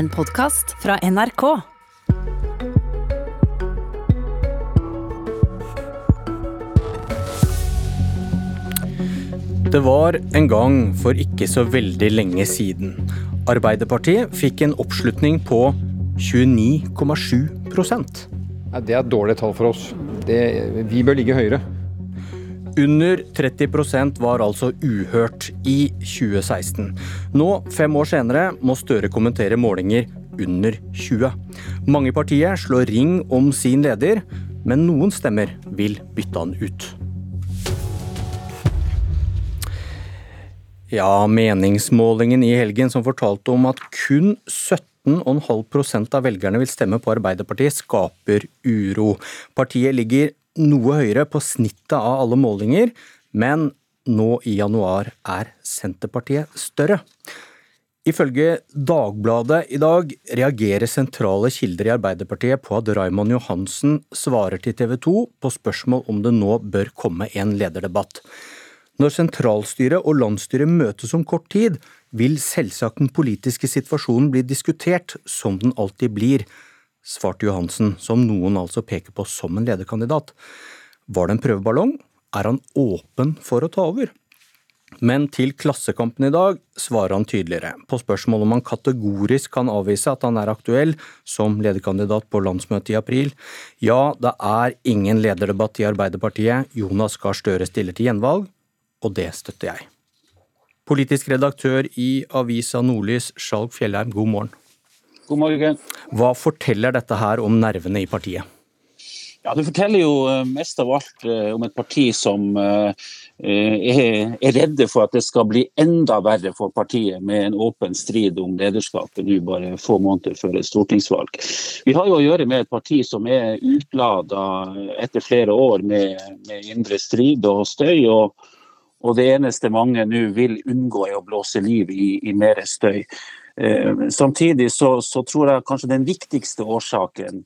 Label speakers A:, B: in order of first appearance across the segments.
A: En podkast fra NRK.
B: Det var en gang for ikke så veldig lenge siden. Arbeiderpartiet fikk en oppslutning på 29,7
C: ja, Det er et dårlig tall for oss. Det, vi bør ligge høyere.
B: Under 30% var altså uhørt i 2016. Nå, fem år senere, må Støre kommentere målinger under 20. Mange partier slår ring om sin leder, men noen stemmer vil bytte han ut. Ja, meningsmålingen i helgen som fortalte om at kun 17,5% av velgerne vil stemme på Arbeiderpartiet, skaper uro. Partiet ligger noe høyere på snittet av alle målinger, men nå i januar er Senterpartiet større. Ifølge Dagbladet i dag reagerer sentrale kilder i Arbeiderpartiet på at Raymond Johansen svarer til TV 2 på spørsmål om det nå bør komme en lederdebatt. Når sentralstyret og landsstyret møtes om kort tid, vil selvsagt den politiske situasjonen bli diskutert, som den alltid blir, svarte Johansen, som noen altså peker på som en lederkandidat. Var det en prøveballong? Er han åpen for å ta over? Men til Klassekampen i dag svarer han tydeligere. På spørsmål om han kategorisk kan avvise at han er aktuell som lederkandidat på landsmøtet i april. Ja, det er ingen lederdebatt i Arbeiderpartiet. Jonas Gahr Støre stiller til gjenvalg, og det støtter jeg. Politisk redaktør i avisa Nordlys, Skjalg Fjellheim, god morgen.
D: God morgen.
B: Hva forteller dette her om nervene i partiet?
D: Ja, Det forteller jo eh, mest av alt eh, om et parti som eh, er, redde for at det skal bli enda verre for partiet med en åpen strid om lederskapet nå bare få måneder før et stortingsvalg. Vi har jo å gjøre med et parti som er utlada etter flere år med, med indre strid og støy. og og det eneste mange nå vil unngå, er å blåse liv i, i mer støy. Eh, samtidig så, så, tror jeg kanskje den viktigste årsaken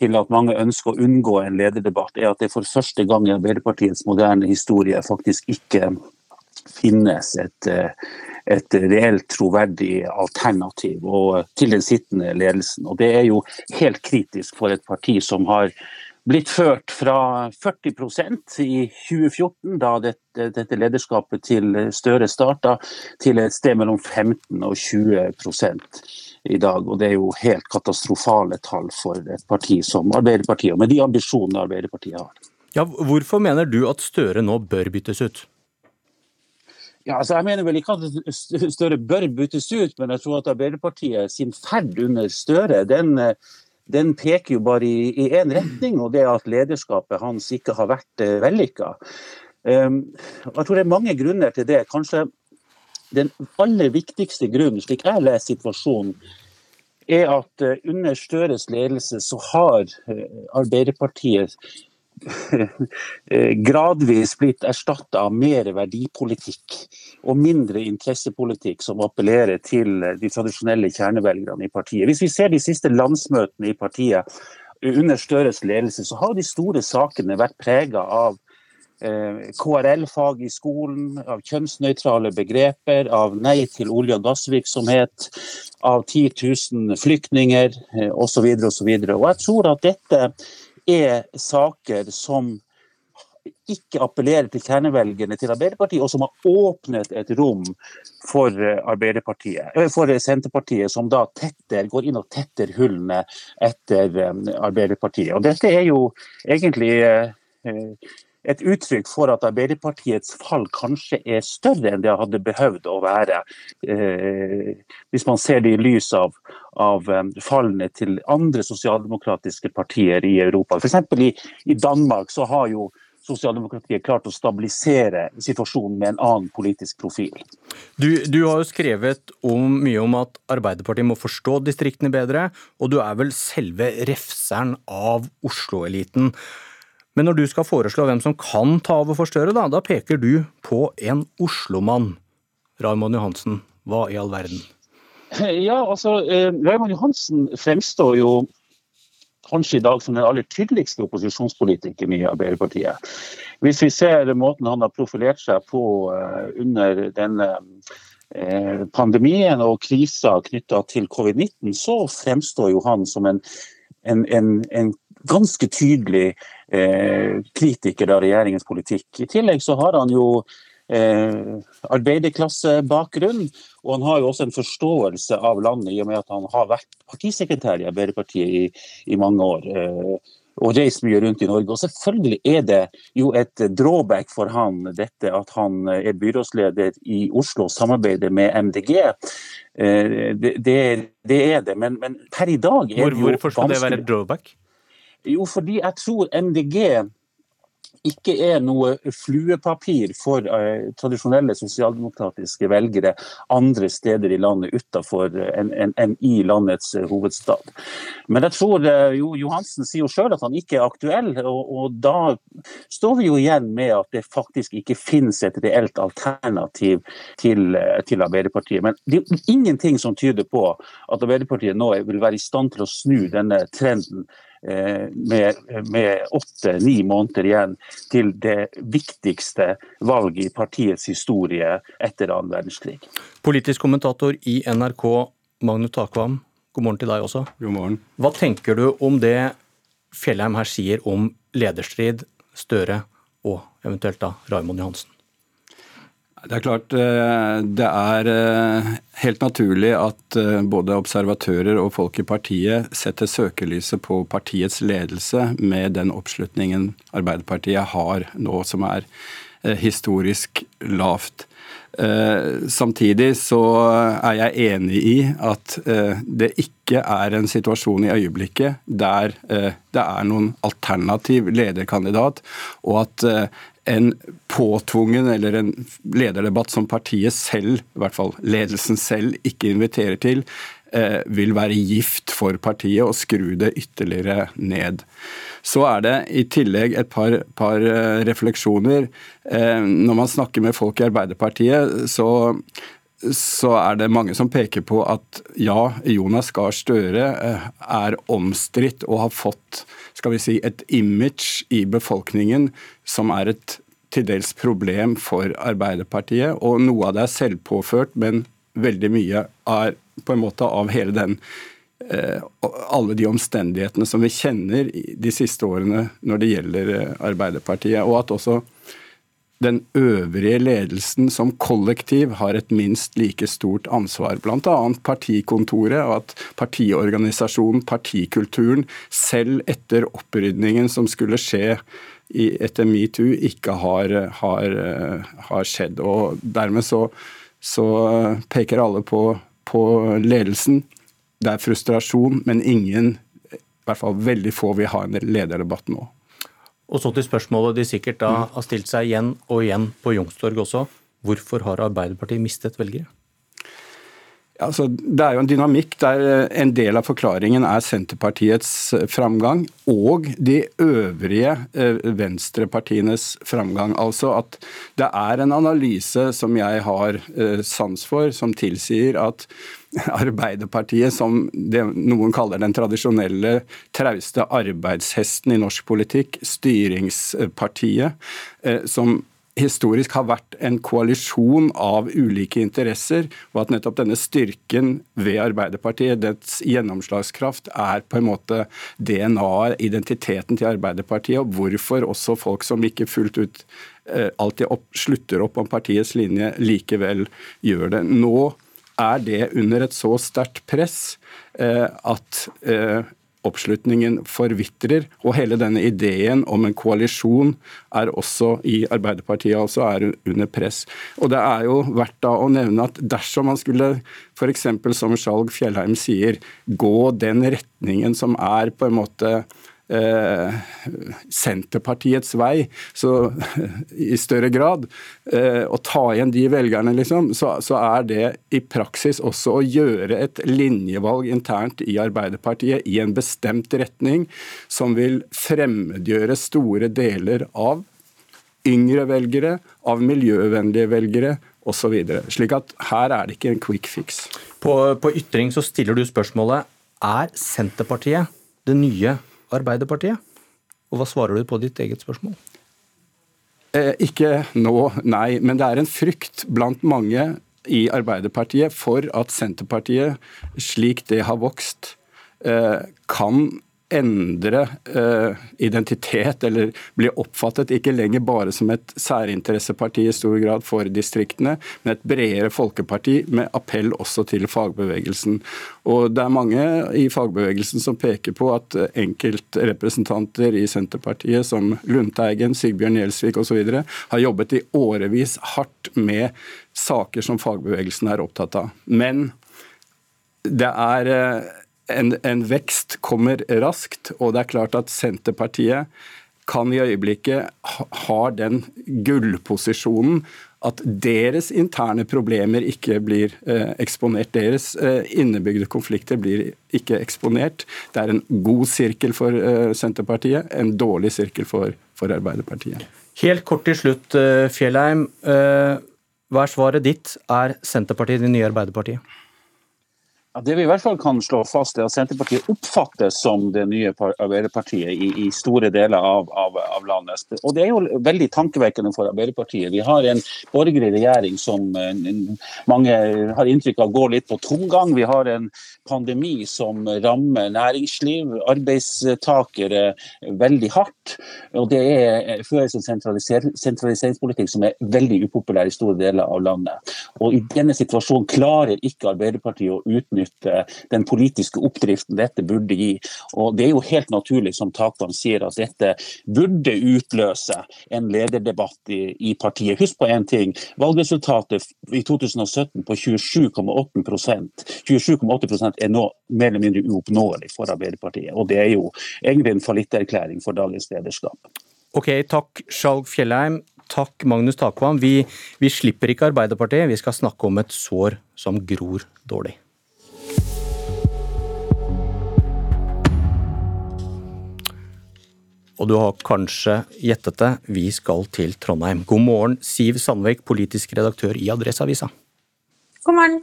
D: til at mange ønsker å unngå en lederdebatt, er at det for første gang i Arbeiderpartiets moderne historie faktisk ikke finnes et, eh, et reelt troverdig alternativ og, til den sittende ledelsen. Og Det er jo helt kritisk for et parti som har blitt ført fra 40% i 2014, da dette, dette, lederskapet til Støre starta, til et sted mellom 15 og 20 i dag. Og Det er jo helt katastrofale tall for et parti som Arbeiderpartiet, og med de ambisjonene Arbeiderpartiet har.
B: Ja, hvorfor mener du at Støre nå bør byttes ut?
D: Ja, altså jeg mener vel ikke at Støre bør byttes ut, men jeg tror at Arbeiderpartiet sin ferd under Støre den den peker jo bare i én retning, og det er at lederskapet hans ikke har vært uh, vellykka. Um, jeg tror det er mange grunner til det. Kanskje den aller viktigste grunnen, slik jeg leser situasjonen, er at uh, under Støres ledelse så har uh, Arbeiderpartiet gradvis blitt erstatta av mer verdipolitikk og mindre interessepolitikk som appellerer til de tradisjonelle kjernevelgerne i partiet. Hvis vi ser de siste landsmøtene i partiet under Støres ledelse, så har de store sakene vært prega av eh, KRL-fag i skolen, av kjønnsnøytrale begreper, av nei til olje- og gassvirksomhet, av 10 000 flyktninger osv. osv. Jeg tror at dette er saker som ikke appellerer til kjernevelgerne til Arbeiderpartiet, og som har åpnet et rom for, Arbeiderpartiet, eh, for Senterpartiet, som da tetter, går inn og tetter hullene etter eh, Arbeiderpartiet. Og Dette er jo egentlig eh, et uttrykk for at Arbeiderpartiets fall kanskje er større enn det hadde behøvd å være, hvis man ser det i lys av, av fallene til andre sosialdemokratiske partier i Europa. F.eks. I, i Danmark så har jo sosialdemokratiet klart å stabilisere situasjonen med en annen politisk profil.
B: Du, du, har jo skrevet om, mye om at Arbeiderpartiet må forstå distriktene bedre, og du er vel selve refseren av Oslo-eliten. Men når du skal foreslå hvem som kan ta over for Støre, da, da peker du på en Oslo-mann. Raymond Johansen, hva i all verden?
D: Ja, altså, eh, Raymond Johansen fremstår jo kanskje i dag som den aller tydeligste opposisjonspolitikeren i Arbeiderpartiet. Hvis vi ser måten han har profilert seg på uh, under denne eh, pandemien og krisa knytta til covid-19, så fremstår jo han som en, en, en, en ganske tydelig eh, kritiker av regjeringens politikk. I tillegg så har han jo eh, arbeiderklassebakgrunn, og han har jo også en forståelse av landet i og med at han har vært partisekretær i Arbeiderpartiet i, i mange år. Eh, og reist mye rundt i Norge. Og selvfølgelig er det jo et drawback for han dette at han er byrådsleder i Oslo og samarbeider med MDG. Eh, det, det, det er det, men, men, per i dag er det jo vanskelig
B: Hvorfor skal det være et drawback?
D: Jo, fordi jeg tror MDG ikke er noe fluepapir for uh, tradisjonelle sosialdemokratiske velgere andre steder i landet utenfor enn en, en i landets uh, hovedstad. Men jeg tror jo, Johansen sier jo sjøl at han ikke er aktuell, og, og, da står vi jo igjen med at det faktisk ikke finnes et reelt alternativ til, til Arbeiderpartiet. Men det er ingenting som tyder på at Arbeiderpartiet nå vil være i stand til å snu denne trenden Eh, med åtte-ni måneder igjen til det viktigste valget i partiets historie etter annen verdenskrig.
B: Politisk kommentator i NRK, Magnus Takvam, god morgen til deg også.
E: God morgen.
B: Hva tenker du om det Fjellheim her sier om lederstrid, Støre og eventuelt da Raymond Johansen?
E: Det er klart eh, det er eh, helt naturlig at eh, både observatører og folk i partiet setter søkelyset på partiets ledelse med den oppslutningen Arbeiderpartiet har nå, som er historisk lavt. Samtidig så er jeg enig i at det ikke er en situasjon i øyeblikket der det er noen alternativ lederkandidat, og at en påtvungen eller en lederdebatt som partiet selv, i hvert fall ledelsen selv, ikke inviterer til, eh, vil være gift for partiet og skru det ytterligere ned. Så er det i tillegg et par, par eh, refleksjoner. Eh, når man snakker med folk i Arbeiderpartiet, så så er det mange som peker på at ja, Jonas Gahr Støre er omstridt og har fått skal vi si, et image i befolkningen som er et til dels problem for Arbeiderpartiet. Og noe av det er selvpåført, men veldig mye er på en måte av hele den eh, alle de omstendighetene som vi kjenner de siste årene når det gjelder eh, Arbeiderpartiet. Og at også den øvrige ledelsen som kollektiv har et minst like stort ansvar. Bl.a. partikontoret og at partiorganisasjonen, partikulturen, selv etter opprydningen som skulle skje etter metoo, ikke har, har, har, skjedd. Og Dermed så, så peker alle på, på ledelsen. Det er frustrasjon, men ingen, i hvert fall veldig få, vil ha en lederdebatt nå.
B: Og så til spørsmålet de sikkert da har stilt seg igjen og igjen på Youngstorg også. Hvorfor har Arbeiderpartiet mistet velgere?
E: Altså, det er jo en dynamikk der eh, en del av forklaringen er Senterpartiets eh, framgang og de øvrige eh, venstrepartienes framgang. Altså at det er en analyse som jeg har sans for, som tilsier at Arbeiderpartiet, som det noen kaller den tradisjonelle trauste arbeidshesten i norsk politikk, styringspartiet, som historisk har vært en koalisjon av ulike interesser, og at nettopp denne styrken ved Arbeiderpartiet, dets gjennomslagskraft, er på en måte DNA-et, identiteten til Arbeiderpartiet, og hvorfor også folk som ikke fullt ut eh, alltid opp, slutter opp om partiets linje, likevel gjør det. Nå er det under et så sterkt press eh, at eh, oppslutningen forvitrer. Og hele denne ideen om en koalisjon er også i Arbeiderpartiet altså er under press. Og det er jo verdt da å nevne at dersom man skulle f.eks. som Skjalg Fjellheim sier, gå den retningen som er på en måte eh, Senterpartiets vei så, i større grad, eh, å ta igjen de velgerne, liksom, så, så, er det i praksis også å gjøre et linjevalg internt i Arbeiderpartiet i en bestemt retning, som vil fremmedgjøre store deler av yngre velgere, av miljøvennlige velgere osv. Slik at her er det ikke en quick fix.
B: På, på ytring så stiller du spørsmålet er Senterpartiet det nye Arbeiderpartiet? Og hva svarer du på ditt eget spørsmål?
E: Eh, ikke nå, nei. Men det er en frykt blant mange i Arbeiderpartiet for at Senterpartiet, slik det har vokst, eh, kan endre eh, identitet, eller bli oppfattet ikke lenger bare som et særinteresseparti i stor grad for distriktene, men et bredere folkeparti med appell også til fagbevegelsen. Og Det er mange i fagbevegelsen som peker på at enkeltrepresentanter i Senterpartiet, som Lundteigen, Sigbjørn Gjelsvik osv., har jobbet i årevis hardt med saker som fagbevegelsen er opptatt av. Men det er uh, en, en vekst kommer raskt, og det er klart at Senterpartiet kan i øyeblikket ha den gullposisjonen at deres interne problemer ikke blir eh, eksponert. Deres eh, innebygde konflikter blir ikke eksponert. Det er en god sirkel for eh, Senterpartiet, en dårlig sirkel for, for, Arbeiderpartiet.
B: Helt kort til slutt, eh, Fjellheim. Eh, hva er svaret ditt? Er Senterpartiet det nye Arbeiderpartiet?
D: Ja, det vi i hvert fall kan slå fast, er at Senterpartiet oppfattes som det nye Arbeiderpartiet i, i store deler av, av, av, landet. Og Det er jo veldig tankevekkende for Arbeiderpartiet. Vi har en borgerlig regjering som eh, mange har inntrykk av går litt på tomgang. Vi har en pandemi som rammer næringsliv, arbeidstakere veldig hardt. Og Det er, føres en sentraliser, sentraliseringspolitikk som er veldig upopulær i store deler av landet. Og I denne situasjonen klarer ikke Arbeiderpartiet å utnytte utnytte den politiske oppdriften dette burde gi. Og Det er jo helt naturlig, som Takvam sier, at dette burde utløse en lederdebatt i, i partiet. Husk på én ting. Valgresultatet i 2017 på 27,8% 27,8 er nå mer eller mindre uoppnåelig for Arbeiderpartiet. Og det er jo egentlig en fallitterklæring for dagens lederskap.
B: Ok, takk Skjalg Fjellheim. Takk Magnus Takvam. Vi, vi slipper ikke Arbeiderpartiet, vi skal snakke om et sår som gror dårlig. Og du har kanskje gjettet det, vi skal til Trondheim. God morgen, Siv Sandvik, politisk redaktør i Adresseavisa.
F: God morgen.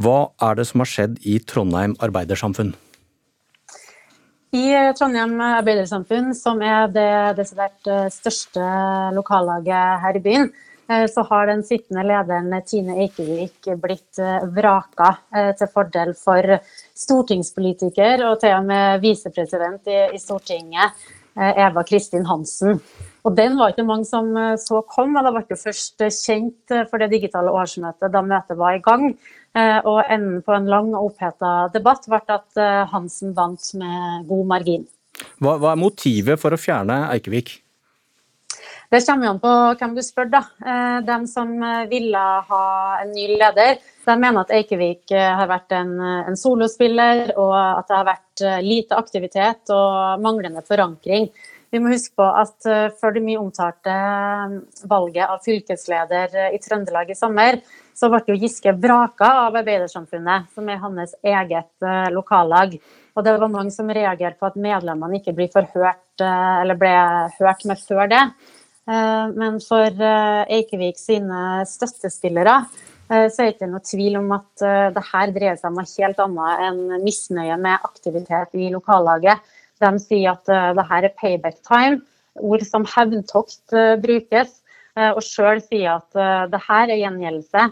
B: Hva er det som har skjedd i Trondheim arbeidersamfunn?
F: I Trondheim arbeidersamfunn, som er det desidert eh, største lokallaget her i byen, eh, så har den sittende lederen Tine Eikevik blitt eh, vraka til fordel for stortingspolitiker og til og med visepresident i Stortinget Eh, Eva Kristin Hansen. Og Den var ikke mange som eh, så kom, og det ble først eh, kjent for det digitale årsmøtet da møtet var i gang. Og enden på en lang og oppheta debatt ble at Hansen vant med god margin.
B: Hva, hva er motivet for å fjerne Eikevik?
F: Det kommer jo an på hvem du spør. da. De som ville ha en ny leder, de mener at Eikevik har vært en, en solospiller, og at det har vært Eh, lite aktivitet og manglende forankring. Vi må huske på at eh, før det mye omtalte eh, valget av fylkesleder i Trøndelag i sommer, så ble jo Giske vraka av Arbeidersamfunnet, som er hans eget lokallag. Og det var mange som reagerte på at medlemmene ikke ble forhørt, ble hørt med før det. Men for Eikevik sine støttespillere Eh, så er det ikke noe tvil om at eh, det her dreier seg om noe helt annet enn misnøye med aktivitet i lokallaget. De sier at eh, det her er payback time, ord som hevntokt brukes. Og sjøl sier at det her er gjengjeldelse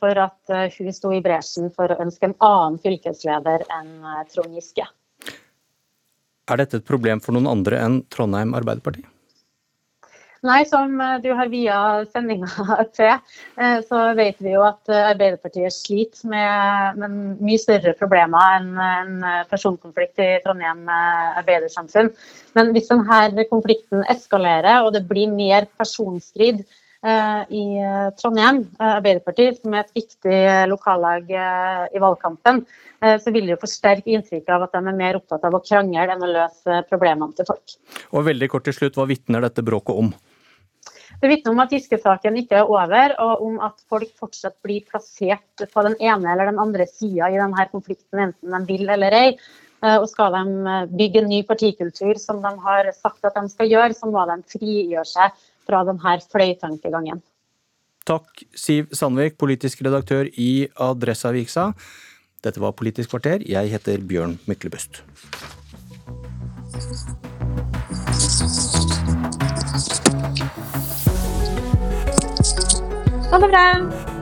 F: for at hun sto i bresjen for å ønske en annen fylkesleder enn Trond Giske.
B: Er dette et problem for noen andre enn Trondheim Arbeiderparti?
F: Nei, som eh, du har via sendinga til, eh, så vet vi jo at eh, Arbeiderpartiet sliter med, med mye større problemer enn en personkonflikt i Trondheim arbeidersamfunn. Men hvis denne konflikten eskalerer og det blir mer personstrid i Trondheim Arbeiderparti, som er et viktig lokallag i valgkampen, så vil det jo forsterke inntrykket av at de er mer opptatt av å krangle enn å løse problemene til folk.
B: Og veldig kort til slutt, Hva vitner dette bråket om?
F: Det vitner om at Giske-saken ikke er over, og om at folk fortsatt blir plassert på den ene eller den andre sida i denne konflikten, enten de vil eller ei. Eh, og skal de eh, bygge en ny partikultur, som de har sagt at de skal gjøre, så må de frigjøre seg fra denne fløytankegangen.
B: Takk, Siv Sandvik, politisk redaktør i Adresseavisa. Dette var Politisk kvarter. Jeg heter Bjørn Myklebust.
F: Ha det bra.